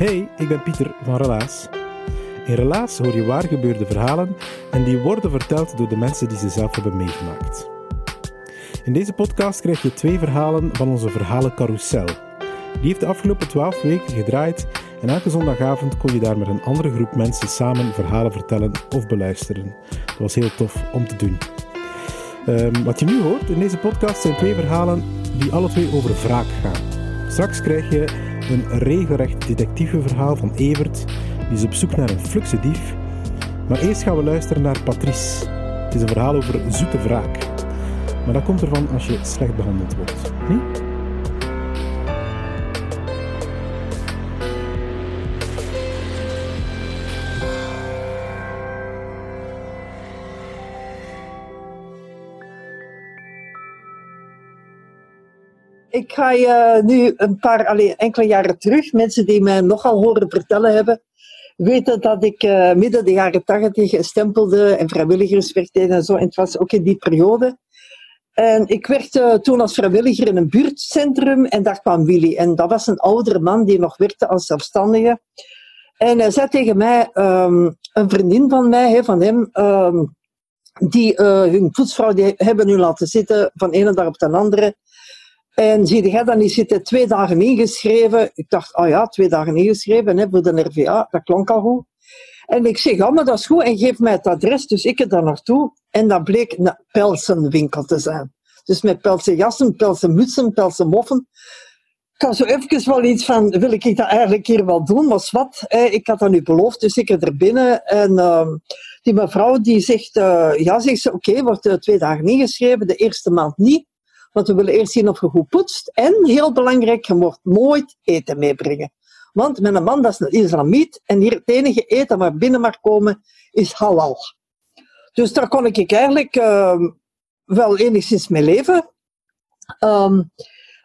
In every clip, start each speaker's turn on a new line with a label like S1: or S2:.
S1: Hey, ik ben Pieter van Relaas. In Relaas hoor je waar gebeurde verhalen en die worden verteld door de mensen die ze zelf hebben meegemaakt. In deze podcast krijg je twee verhalen van onze verhalencarousel. Die heeft de afgelopen 12 weken gedraaid en elke zondagavond kon je daar met een andere groep mensen samen verhalen vertellen of beluisteren. Dat was heel tof om te doen. Ehm, wat je nu hoort in deze podcast zijn twee verhalen die alle twee over wraak gaan. Straks krijg je een regelrecht detectiveverhaal van Evert, die is op zoek naar een fluxe dief. Maar eerst gaan we luisteren naar Patrice. Het is een verhaal over zoete wraak. Maar dat komt ervan als je slecht behandeld wordt. Niet?
S2: Ik ga je nu een paar, allee, enkele jaren terug, mensen die mij nogal horen vertellen hebben, weten dat ik uh, midden de jaren tachtig stempelde en vrijwilligerswerk deed en zo. En het was ook in die periode. En ik werkte toen als vrijwilliger in een buurtcentrum en daar kwam Willy. En dat was een oudere man die nog werkte als zelfstandige. En hij zei tegen mij, um, een vriendin van mij, van hem, um, die uh, hun voetsvrouw die hebben nu laten zitten van de ene dag op de andere. En zie je, dan is zitten twee dagen ingeschreven. Ik dacht, oh ja, twee dagen ingeschreven hè, voor de RVA. Dat klonk al goed. En ik zeg, oh, maar dat is goed. En geef mij het adres. Dus ik er daar naartoe. En dat bleek een pelsenwinkel te zijn. Dus met pelsen jassen, pelsen moffen. Ik had zo even wel iets van, wil ik dat eigenlijk hier wel doen? Maar wat, ik had dat nu beloofd, dus ik er binnen. En uh, die mevrouw die zegt, uh, ja, zegt ze, oké, wordt uh, twee dagen ingeschreven, de eerste maand niet. Want we willen eerst zien of je goed poetst. En, heel belangrijk, je mocht nooit eten meebrengen. Want mijn man, dat is een islamiet. En hier het enige eten waar binnen mag komen, is halal. Dus daar kon ik eigenlijk uh, wel enigszins mee leven. Um,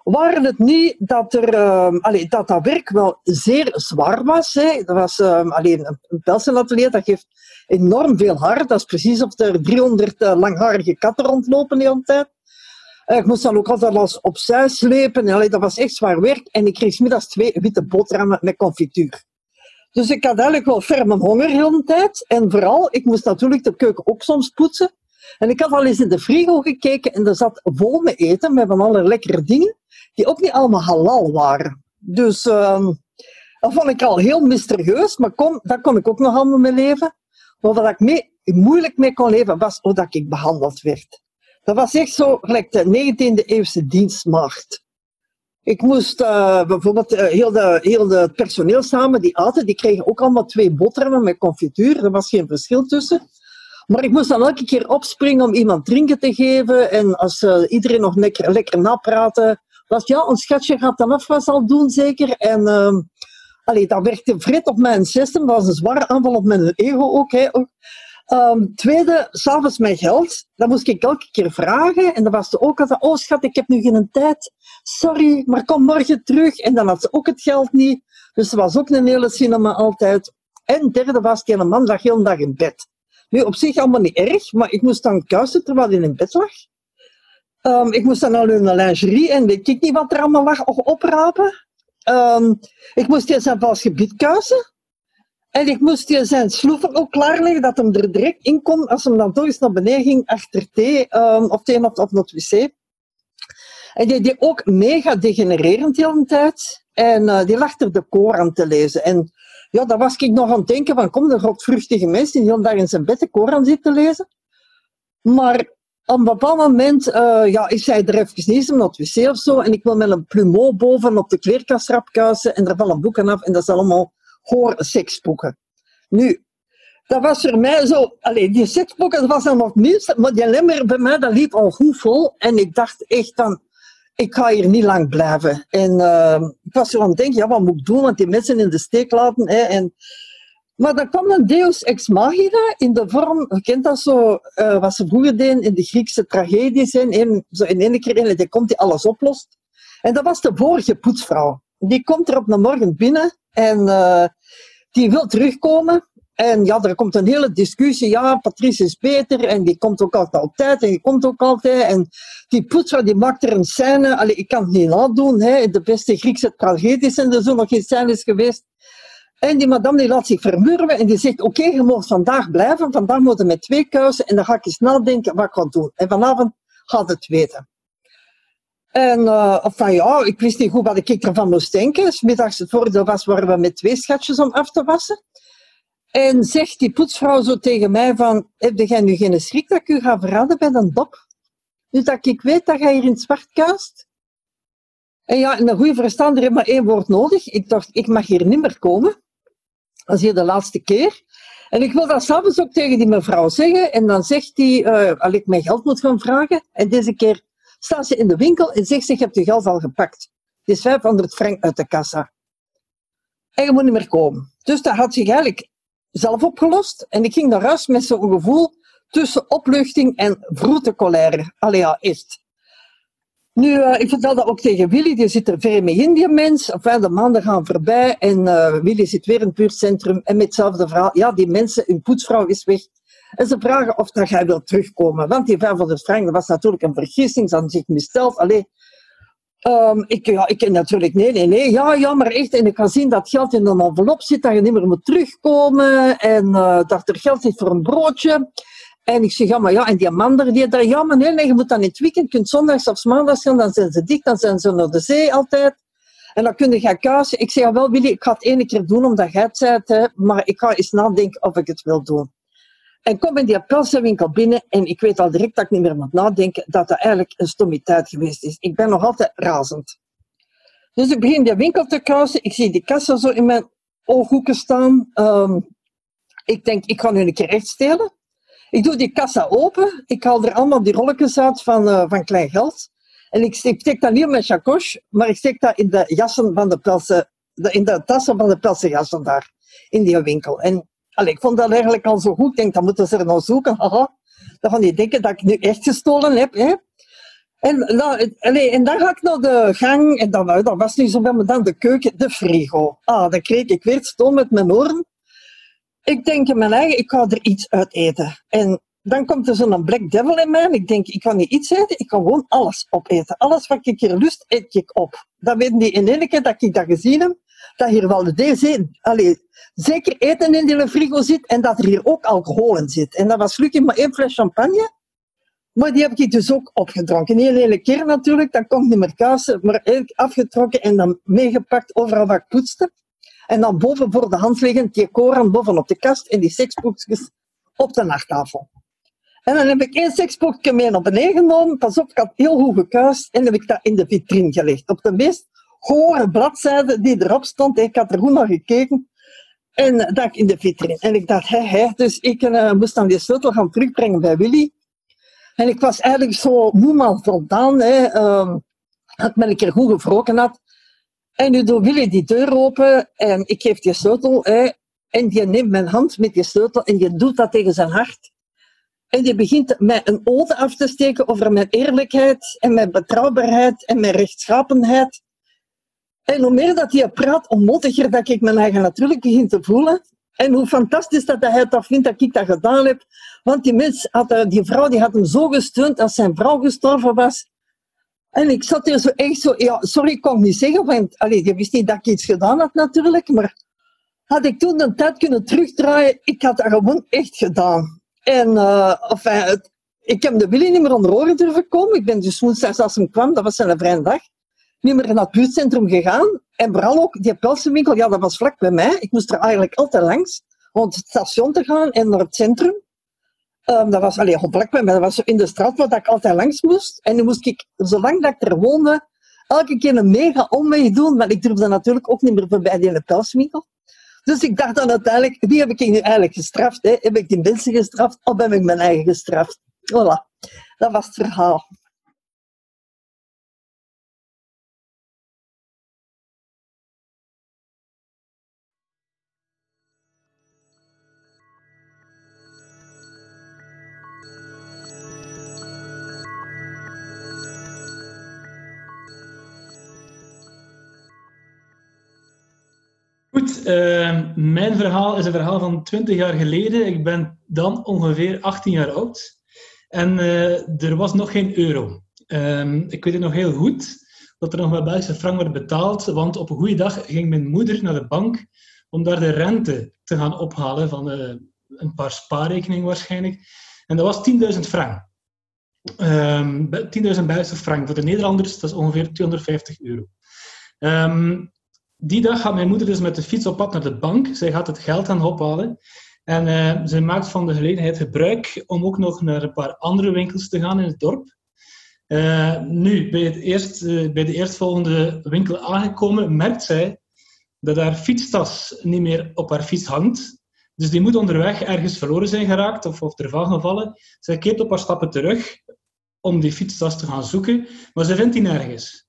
S2: waren het niet dat, er, allee, dat dat werk wel zeer zwaar was. Hè. Dat was alleen een pelsenatelier, dat geeft enorm veel haar. Dat is precies of er 300 uh, langharige katten rondlopen de hele tijd. Uh, ik moest dan ook altijd alles opzij slepen. Allee, dat was echt zwaar werk. En ik kreeg middags twee witte boterhammen met confituur. Dus ik had eigenlijk wel ferme honger de hele tijd. En vooral, ik moest natuurlijk de keuken ook soms poetsen. En ik had al eens in de frigo gekeken en er zat vol met eten, met van alle lekkere dingen, die ook niet allemaal halal waren. Dus uh, dat vond ik al heel mysterieus, maar kom, daar kon ik ook nog allemaal mee leven. Maar wat ik mee, moeilijk mee kon leven, was hoe ik behandeld werd. Dat was echt zo gelijk de 19e eeuwse dienstmacht. Ik moest uh, bijvoorbeeld uh, heel, de, heel de personeel samen, die aten, die kregen ook allemaal twee boterhammen met confituur. Er was geen verschil tussen. Maar ik moest dan elke keer opspringen om iemand drinken te geven. En als uh, iedereen nog lekker, lekker napraten, was ja, ons schatje gaat dan afwas al doen zeker. En uh, allee, dat werkte vred op mijn systeem. Dat was een zware aanval op mijn ego ook. Hè. Um, tweede, s'avonds mijn geld. Dat moest ik elke keer vragen. En dan was ze ook altijd, oh schat, ik heb nu geen tijd. Sorry, maar kom morgen terug. En dan had ze ook het geld niet. Dus ze was ook een hele cinema altijd. En derde was, die man lag heel dag in bed. Nu, op zich allemaal niet erg, maar ik moest dan kuisen terwijl hij in bed lag. Um, ik moest dan al de lingerie en weet ik niet wat er allemaal lag oprapen. Um, ik moest in zijn vals gebied kuisen. En ik moest je zijn sloeven ook klaarleggen dat hem er direct in kon als hem dan toch eens naar beneden ging achter thee um, of thee of, of het wc. En die deed ook mega degenererend de hele tijd. En uh, die lag er de Koran te lezen. En ja, daar was ik nog aan het denken van, kom, de godvruchtige mens die de hele dag in zijn bed de Koran zit te lezen. Maar op een bepaald moment, uh, ja, ik zei er even niet naar het wc of zo. En ik wil met een plumeau boven op de kleerkastrap kuisen. En er vallen boeken af. En dat is allemaal seksboeken. Nu, dat was voor mij zo... Allee, die seksboeken, was dan nog minst. Maar die lemmer bij mij, dat liep al goed vol. En ik dacht echt dan... Ik ga hier niet lang blijven. En uh, ik was zo aan het denken, ja, wat moet ik doen? Want die mensen in de steek laten. Hè, en maar dan kwam een deus ex machina in de vorm, je kent dat zo, uh, wat ze vroeger deden in de Griekse tragedies, in, zo in één keer die komt die alles oplost. En dat was de vorige poetsvrouw. Die komt er op een morgen binnen en uh, die wil terugkomen. En ja, er komt een hele discussie. Ja, Patrice is beter en die komt ook altijd op tijd en die komt ook altijd. En die poetsvrouw die maakt er een scène. Allee, ik kan het niet nadoen. Hè. De beste Griekse tragedies zijn er zo nog geen scènes geweest. En die madame die laat zich vermurwen en die zegt, oké, je mag vandaag blijven, vandaag moeten met twee kuisen en dan ga ik eens nadenken wat ik ga doen. En vanavond gaat het weten. En van ja, ik wist niet goed wat ik ervan moest denken. Smiddags het voordeel was, waren we met twee schatjes om af te wassen. En zegt die poetsvrouw zo tegen mij van, heb jij nu geen schrik dat ik u ga verraden bij een dop? Nu dat ik weet dat jij hier in het zwart kuist? En ja, een goede verstander heeft maar één woord nodig. Ik dacht, ik mag hier niet meer komen. Dat is hier de laatste keer. En ik wil dat s'avonds ook tegen die mevrouw zeggen. En dan zegt hij, uh, als ik mijn geld moet gaan vragen. En deze keer staat ze in de winkel en zegt ze, ik heb je geld al gepakt. Het is 500 frank uit de kassa. En je moet niet meer komen. Dus dat had zich eigenlijk zelf opgelost. En ik ging naar huis met zo'n gevoel tussen opluchting en vroete colère. Allee ja, is nu, uh, ik vertel dat ook tegen Willy, die zit er ver mee in, die mens. Enfin, de maanden gaan voorbij en uh, Willy zit weer in het buurtcentrum en met hetzelfde verhaal. Ja, die mensen, hun poetsvrouw is weg. En ze vragen of dat jij wil terugkomen. Want die 500 frank, dat was natuurlijk een vergissing. Ze hadden zich misteld. Allee, um, ik, ja, ik natuurlijk, nee, nee, nee. Ja, ja, maar echt. En ik ga zien dat geld in een envelop zit, dat je niet meer moet terugkomen. En uh, dat er geld zit voor een broodje. En ik zeg, ja, maar ja, en die man die daar, ja, nee, nee, je moet dan in het weekend, kunt zondags of maandags gaan, dan zijn ze dik, dan zijn ze naar de zee altijd. En dan kun je gaan kuisen. Ik zeg, ja, wel Willy, ik ga het ene keer doen omdat jij het zei, maar ik ga eens nadenken of ik het wil doen. En kom in die pelsenwinkel binnen en ik weet al direct dat ik niet meer moet nadenken dat dat eigenlijk een stommiteit geweest is. Ik ben nog altijd razend. Dus ik begin die winkel te kruisen. Ik zie die kassa zo in mijn ooghoeken staan. Um, ik denk, ik ga nu een keer recht stelen. Ik doe die kassa open. Ik haal er allemaal die rolletjes uit van, uh, van klein geld. En ik steek, dat niet in mijn maar ik steek dat in de jassen van de pelsen, in de tassen van de pelsenjassen daar, in die winkel. En allee, ik vond dat eigenlijk al zo goed. Ik denk, dan moeten ze er nou zoeken. Haha. Dan gaan die denken dat ik nu echt gestolen heb. Hè. En, nou, en dan ga ik naar de gang, en dan, dat was niet zo bij me dan de keuken, de frigo. Ah, dan kreeg ik weer stoom met mijn oren. Ik denk in mijn eigen, ik ga er iets uit eten. En dan komt er zo'n black devil in mij en ik denk, ik kan niet iets eten, ik kan gewoon alles opeten. Alles wat ik hier lust, eet ik op. Dan weten die in één keer dat ik dat gezien heb, dat hier wel de allez, zeker eten in die frigo zit en dat er hier ook alcohol in zit. En dat was gelukkig maar één fles champagne. Maar die heb ik dus ook opgedronken. Een hele keer natuurlijk, dan komt niet meer kaas, maar afgetrokken en dan meegepakt overal wat ik poetste. En dan boven voor de hand liggen die koran boven op de kast en die seksboekjes op de nachttafel. En dan heb ik één seksboekje mee naar beneden genomen. Pas op, ik had heel goed gekuist. En heb ik dat in de vitrine gelegd. Op de meest gore bladzijde die erop stond. Ik had er goed naar gekeken. En dat in de vitrine. En ik dacht, hé, hé. Dus ik uh, moest dan die sleutel gaan terugbrengen bij Willy. En ik was eigenlijk zo moe maar voldaan. Hè. Uh, dat men een keer goed gevroken had. En nu doet Willy die deur open en ik geef die sleutel. Hè, en die neemt mijn hand met die sleutel en die doet dat tegen zijn hart. En die begint mij een ode af te steken over mijn eerlijkheid en mijn betrouwbaarheid en mijn rechtschapenheid. En hoe meer dat hij praat, hoe mottiger dat ik mijn eigen natuurlijk begin te voelen. En hoe fantastisch dat hij toch vindt dat ik dat gedaan heb. Want die, mens had, eh, die vrouw die had hem zo gesteund als zijn vrouw gestorven was. En ik zat er zo echt zo, ja, sorry, ik kon niet zeggen, want allee, je wist niet dat ik iets gedaan had natuurlijk, maar had ik toen de tijd kunnen terugdraaien, ik had dat gewoon echt gedaan. En uh, enfin, het, ik heb de Willy niet meer onder oren durven komen. Ik ben dus woensdag als hem kwam, dat was zijn vrije dag, niet meer naar het buurtcentrum gegaan. En vooral ook die pelsenwinkel, ja, dat was vlak bij mij. Ik moest er eigenlijk altijd langs, om het station te gaan en naar het centrum. Um, dat was alleen op maar dat was in de straat waar ik altijd langs moest. En nu moest ik, zolang dat ik er woonde, elke keer een mega omweg doen, maar ik durfde natuurlijk ook niet meer voorbij die pelswinkel. Dus ik dacht dan uiteindelijk, wie heb ik nu eigenlijk gestraft? Hè? Heb ik die mensen gestraft of heb ik mijn eigen gestraft? Voilà, dat was het verhaal.
S3: Uh, mijn verhaal is een verhaal van 20 jaar geleden. Ik ben dan ongeveer 18 jaar oud. En uh, er was nog geen euro. Uh, ik weet het nog heel goed dat er nog wel Belgische frank werd betaald. Want op een goede dag ging mijn moeder naar de bank om daar de rente te gaan ophalen van uh, een paar spaarrekeningen waarschijnlijk. En dat was 10.000 frank. Um, 10.000 Belgische frank. Voor de Nederlanders dat is ongeveer 250 euro. Die dag gaat mijn moeder dus met de fiets op pad naar de bank. Zij gaat het geld gaan ophalen. En uh, zij maakt van de gelegenheid gebruik om ook nog naar een paar andere winkels te gaan in het dorp. Uh, nu, bij, het eerst, uh, bij de eerstvolgende winkel aangekomen, merkt zij dat haar fietstas niet meer op haar fiets hangt. Dus die moet onderweg ergens verloren zijn geraakt of, of ervan gevallen. Zij keert op haar stappen terug om die fietstas te gaan zoeken, maar ze vindt die nergens.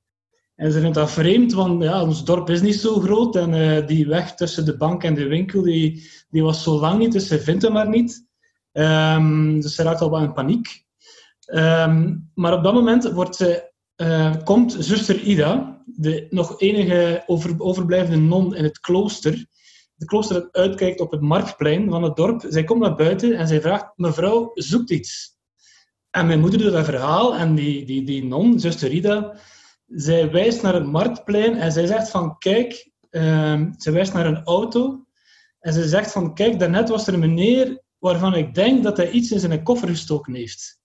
S3: En ze vindt dat vreemd, want ja, ons dorp is niet zo groot en uh, die weg tussen de bank en de winkel die, die was zo lang niet, dus ze vindt hem maar niet. Um, dus ze raakt al wel in paniek. Um, maar op dat moment wordt ze, uh, komt zuster Ida, de nog enige over, overblijvende non in het klooster, het klooster dat uitkijkt op het marktplein van het dorp. Zij komt naar buiten en zij vraagt, mevrouw, zoekt iets. En mijn moeder doet dat verhaal en die, die, die non, zuster Ida, zij wijst naar het marktplein en zij zegt van kijk, um, zij wijst naar een auto en ze zegt van kijk, daarnet was er een meneer waarvan ik denk dat hij iets in zijn koffer gestoken heeft.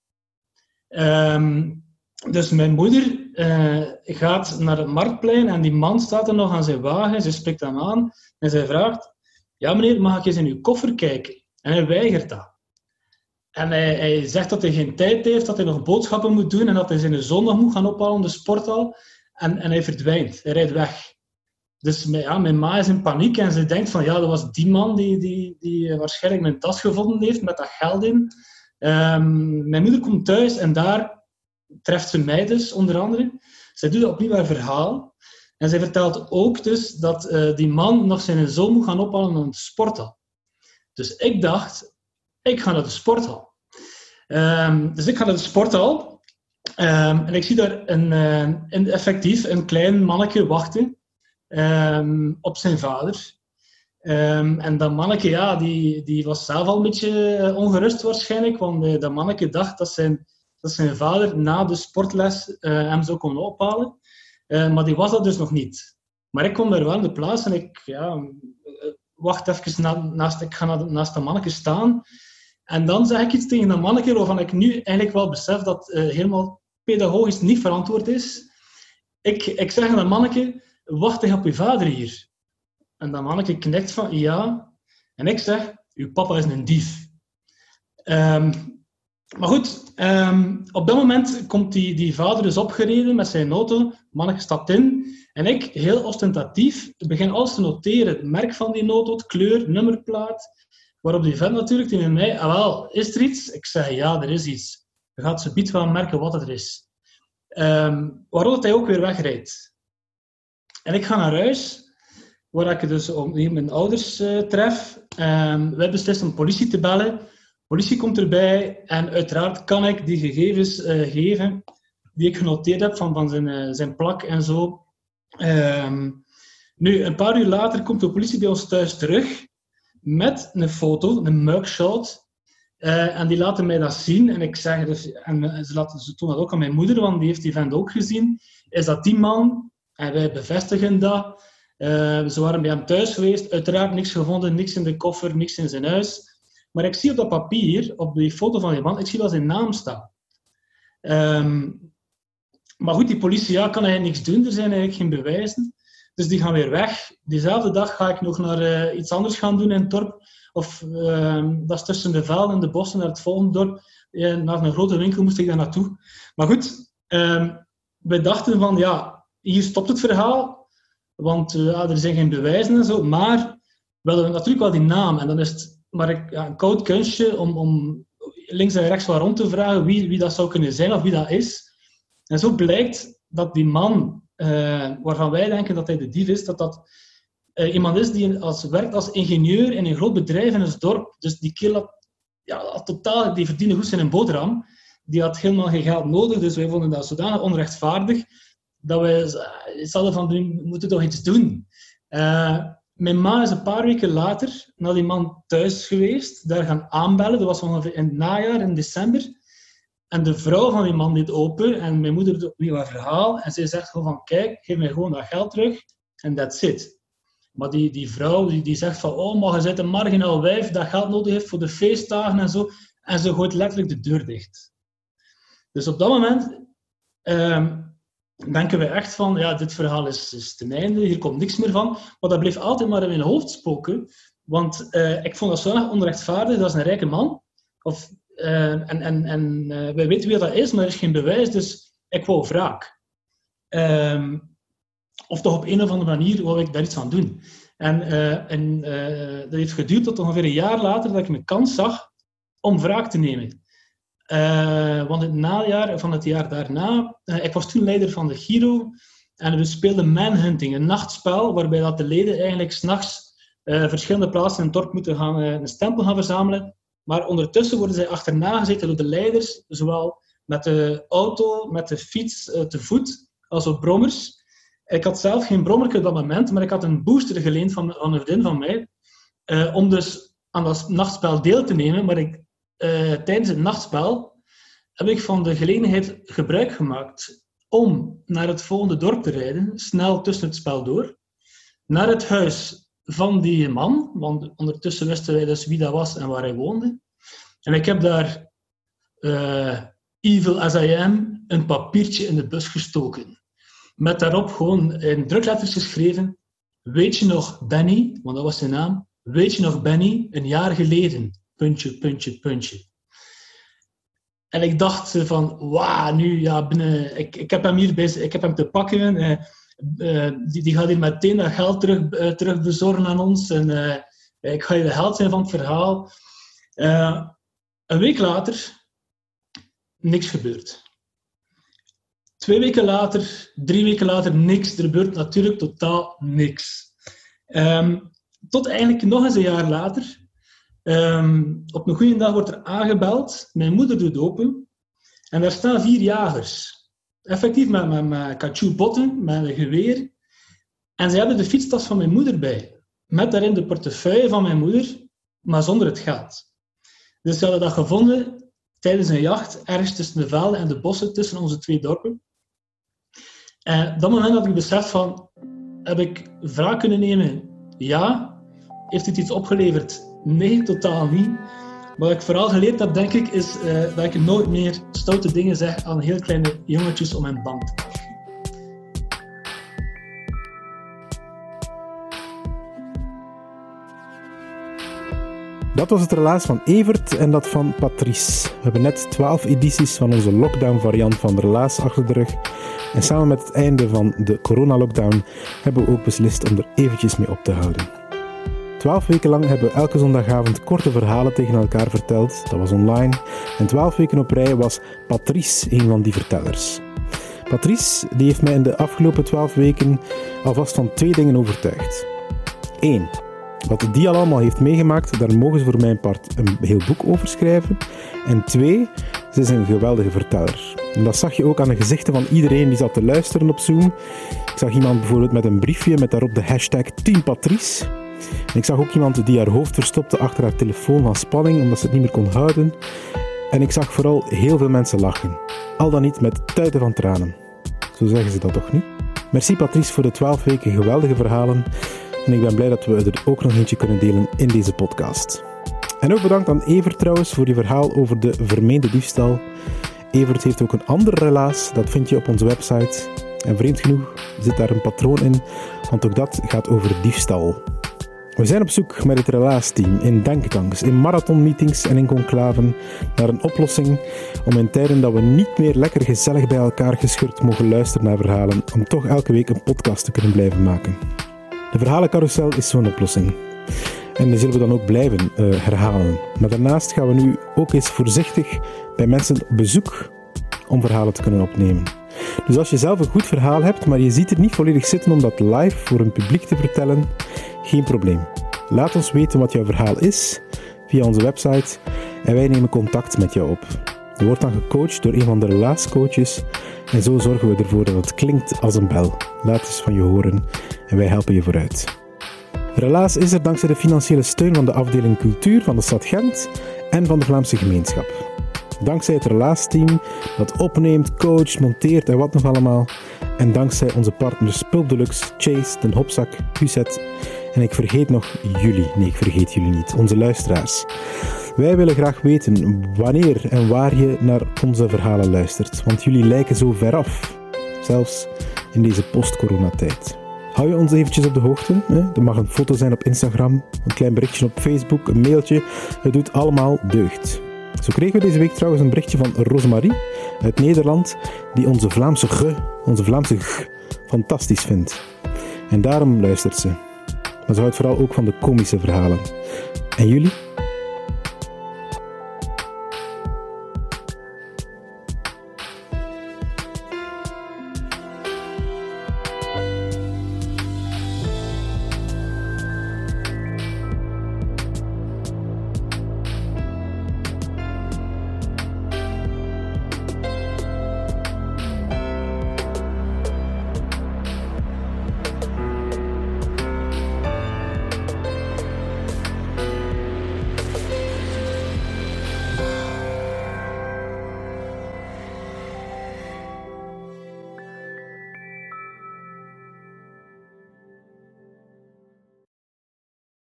S3: Um, dus mijn moeder uh, gaat naar het marktplein en die man staat er nog aan zijn wagen. Ze spreekt hem aan en zij vraagt: Ja, meneer, mag ik eens in uw koffer kijken? En hij weigert dat. En hij, zegt dat hij geen tijd heeft, dat hij nog boodschappen moet doen en dat hij zijn zoon nog moet gaan ophalen de sporthal. En, en hij verdwijnt, hij rijdt weg. Dus ja, mijn ma is in paniek en ze denkt van ja, dat was die man die, die, die waarschijnlijk mijn tas gevonden heeft met dat geld in. Um, mijn moeder komt thuis en daar treft ze mij dus, onder andere. Zij doet opnieuw haar verhaal. En zij vertelt ook dus dat uh, die man nog zijn zoon moet gaan ophalen om de sporthal. Dus ik dacht, ik ga naar de sporthal. Um, dus ik ga naar de sporthal. Um, en ik zie daar een, uh, een, effectief een klein manneke wachten um, op zijn vader. en dat manneke, ja, die, die was zelf al een beetje eh, ongerust waarschijnlijk, want uh, dat manneke dacht dat zijn, dat zijn vader na de sportles hem zou komen ophalen. maar die was dat dus nog niet. Maar ik kom daar wel in de plaats en ik ja, wacht even na, naast, ik ga naast dat manneke staan. En dan zeg ik iets tegen dat manneke waarvan ik nu eigenlijk wel besef dat uh, helemaal pedagogisch niet verantwoord is. Ik, ik zeg aan dat manneke, wacht je op je vader hier? En dat manneke knikt van ja. En ik zeg, uw papa is een dief. Um, maar goed, um, op dat moment komt die, die vader dus opgereden met zijn auto. Manneke stapt in. En ik, heel ostentatief, begin alles te noteren. Het merk van die auto, kleur, nummerplaat. Waarop die vent natuurlijk tegen mij, ah wel, is er iets? Ik zeg, ja, er is iets. Je gaat ze biedt wel merken wat het is. Um, waarop hij ook weer wegrijdt. En ik ga naar huis, waar ik dus om, mijn ouders uh, tref. Um, wij beslissen om politie te bellen. Politie komt erbij en uiteraard kan ik die gegevens uh, geven die ik genoteerd heb van, van zijn, uh, zijn plak en zo. Um, nu, een paar uur later komt de politie bij ons thuis terug met een foto, een mugshot. Uh, en die laten mij dat zien. En ik zeg, dus, en ze, laten, ze tonen dat ook aan mijn moeder, want die heeft die vent ook gezien. Is dat die man? En wij bevestigen dat. Uh, ze waren bij hem thuis geweest. Uiteraard niks gevonden, niks in de koffer, niks in zijn huis. Maar ik zie op dat papier, op die foto van die man, ik zie wel zijn naam staan. Um, maar goed, die politie ja, kan eigenlijk niks doen. Er zijn eigenlijk geen bewijzen. Dus die gaan weer weg. Diezelfde dag ga ik nog naar eh, iets anders gaan doen in het dorp. Of ehm, dat is tussen de velden en de bossen naar het volgende dorp. Naar een grote winkel moest ik daar naartoe. Maar goed, uh, wij dachten van ja, hier stopt het verhaal. Want uh, er zijn geen bewijzen en zo. Maar we hadden natuurlijk wel die naam. En dan is het maar een, ja, een koud kunstje om, om links en rechts wat rond te vragen wie, wie dat zou kunnen zijn of wie dat is. En zo blijkt dat die man, uh, waarvan wij denken dat hij de dief is, dat dat uh, iemand is die als, werkt als ingenieur in een groot bedrijf in een dorp. Dus die kerel had, ja, totaal, die verdiende goed zijn boterham. Die had helemaal geen geld nodig, dus wij vonden dat zodanig onrechtvaardig dat wij zouden van, we moeten toch iets doen. Mijn ma is een paar weken later naar die man thuis geweest, daar gaan aanbellen. Dat was ongeveer in het najaar, in december. En de vrouw van die man deed open en mijn moeder doet opnieuw haar verhaal. En zij zegt gewoon van, kijk, geef mij gewoon dat geld terug en that's it. Maar die, die vrouw die, die zegt van, oh, maar je zit een marginaal wijf dat geld nodig heeft voor de feestdagen en zo. En ze gooit letterlijk de deur dicht. Dus op dat moment um, denken we echt van, ja, dit verhaal is, is ten einde, hier komt niks meer van. Maar dat bleef altijd maar in mijn hoofd spoken. Want uh, ik vond dat zo onrechtvaardig. Dat is een rijke man. Of, en en, en uh, wij weten wie dat is, maar er is geen bewijs. Dus ik wou wraak. Um, of toch op een of andere manier wou ik daar iets aan doen. En, en dat heeft geduurd tot ongeveer een jaar later dat ik mijn kans zag om wraak te nemen. Uh, want het najaar van het jaar daarna, ik was toen leider van de Giro en we speelden Manhunting, een nachtspel waarbij dat de leden eigenlijk s'nachts verschillende plaatsen in het dorp moeten gaan een stempel gaan verzamelen. Maar ondertussen worden zij achterna gezeten door de leiders, zowel met de auto, met de fiets, te voet, als op brommers. Ik had zelf geen brommer op dat moment, maar ik had een booster geleend van, van een vriendin van mij, om dus aan dat nachtspel deel te nemen. Maar ik uh, tijdens het nachtspel heb ik van de gelegenheid gebruik gemaakt om naar het volgende dorp te rijden, snel tussen het spel door, naar het huis van die man, want ondertussen wisten wij dus wie dat was en waar hij woonde. En ik heb daar, uh, evil as I am, een papiertje in de bus gestoken. Met daarop gewoon in drukletters geschreven, weet je nog Benny, want dat was zijn naam, weet je nog Benny, een jaar geleden, puntje, puntje, puntje. En ik dacht van, wauw, nu, ja, ik, ik heb hem hier bij, ik heb hem te pakken. Uh, die, die gaat hier meteen dat geld terug, terug bezorgen aan ons. En ik ga je de held zijn van het verhaal. een week later, niks gebeurt. Twee weken later, drie weken later, niks. Er gebeurt natuurlijk totaal niks. Um, tot eigenlijk nog eens een jaar later, Um, op een goede dag wordt er aangebeld. Mijn moeder doet open. En daar staan vier jagers. Effectief met, met, met botten, met een geweer. En ze hebben de fietstas van mijn moeder bij. Met daarin de portefeuille van mijn moeder, maar zonder het geld. Dus ze hadden dat gevonden tijdens een jacht, ergens tussen de velden en de bossen, tussen onze twee dorpen. En op dat moment had ik beseft van, heb ik wraak kunnen nemen? Ja. Heeft het iets opgeleverd? Nee, totaal niet. Wat ik vooral geleerd heb, denk ik, is uh, dat ik nooit meer stoute dingen zeg aan heel kleine jongetjes om hen bang te maken.
S1: Dat was het relaas van Evert en dat van Patrice. We hebben net 12 edities van onze lockdown-variant van de relaas achter de rug. En samen met het einde van de coronalockdown hebben we ook beslist om er eventjes mee op te houden. Twaalf weken lang hebben we elke zondagavond korte verhalen tegen elkaar verteld. Dat was online. En twaalf weken op rij was Patrice een van die vertellers. Patrice die heeft mij in de afgelopen twaalf weken alvast van twee dingen overtuigd. Eén, wat die al allemaal heeft meegemaakt, daar mogen ze voor mijn part een heel boek over schrijven. En twee, ze is een geweldige verteller. En dat zag je ook aan de gezichten van iedereen die zat te luisteren op Zoom. Ik zag iemand bijvoorbeeld met een briefje met daarop de hashtag Team Patrice ik zag ook iemand die haar hoofd verstopte achter haar telefoon van spanning, omdat ze het niet meer kon houden. En ik zag vooral heel veel mensen lachen. Al dan niet met tuiten van tranen. Zo zeggen ze dat toch niet? Merci Patrice voor de 12 weken geweldige verhalen. En ik ben blij dat we er ook nog eentje kunnen delen in deze podcast. En ook bedankt aan Evert trouwens voor je verhaal over de vermeende diefstal. Evert heeft ook een ander relaas, dat vind je op onze website. En vreemd genoeg zit daar een patroon in, want ook dat gaat over diefstal. We zijn op zoek met het relaasteam in denktanks, in marathonmeetings en in conclaven naar een oplossing om in tijden dat we niet meer lekker gezellig bij elkaar gescheurd mogen luisteren naar verhalen, om toch elke week een podcast te kunnen blijven maken. De verhalencarousel is zo'n oplossing. En die zullen we dan ook blijven uh, herhalen. Maar daarnaast gaan we nu ook eens voorzichtig bij mensen op bezoek om verhalen te kunnen opnemen. Dus als je zelf een goed verhaal hebt, maar je ziet het niet volledig zitten om dat live voor een publiek te vertellen, geen probleem. Laat ons weten wat jouw verhaal is via onze website en wij nemen contact met jou op. Je wordt dan gecoacht door een van de relaascoaches en zo zorgen we ervoor dat het klinkt als een bel. Laat eens van je horen en wij helpen je vooruit. Relaas is er dankzij de financiële steun van de afdeling cultuur van de stad Gent en van de Vlaamse gemeenschap. Dankzij het relaasteam dat opneemt, coacht, monteert en wat nog allemaal. En dankzij onze partners Pulp Deluxe, Chase, Den Hopzak, Huset. En ik vergeet nog jullie. Nee, ik vergeet jullie niet. Onze luisteraars. Wij willen graag weten wanneer en waar je naar onze verhalen luistert. Want jullie lijken zo ver af. Zelfs in deze post-coronatijd. Hou je ons eventjes op de hoogte. Hè? Er mag een foto zijn op Instagram, een klein berichtje op Facebook, een mailtje. Het doet allemaal deugd. Zo kregen we deze week trouwens een berichtje van Rosemarie uit Nederland, die onze Vlaamse onze Vlaamse g, fantastisch vindt. En daarom luistert ze. Maar ze houdt vooral ook van de komische verhalen. En jullie?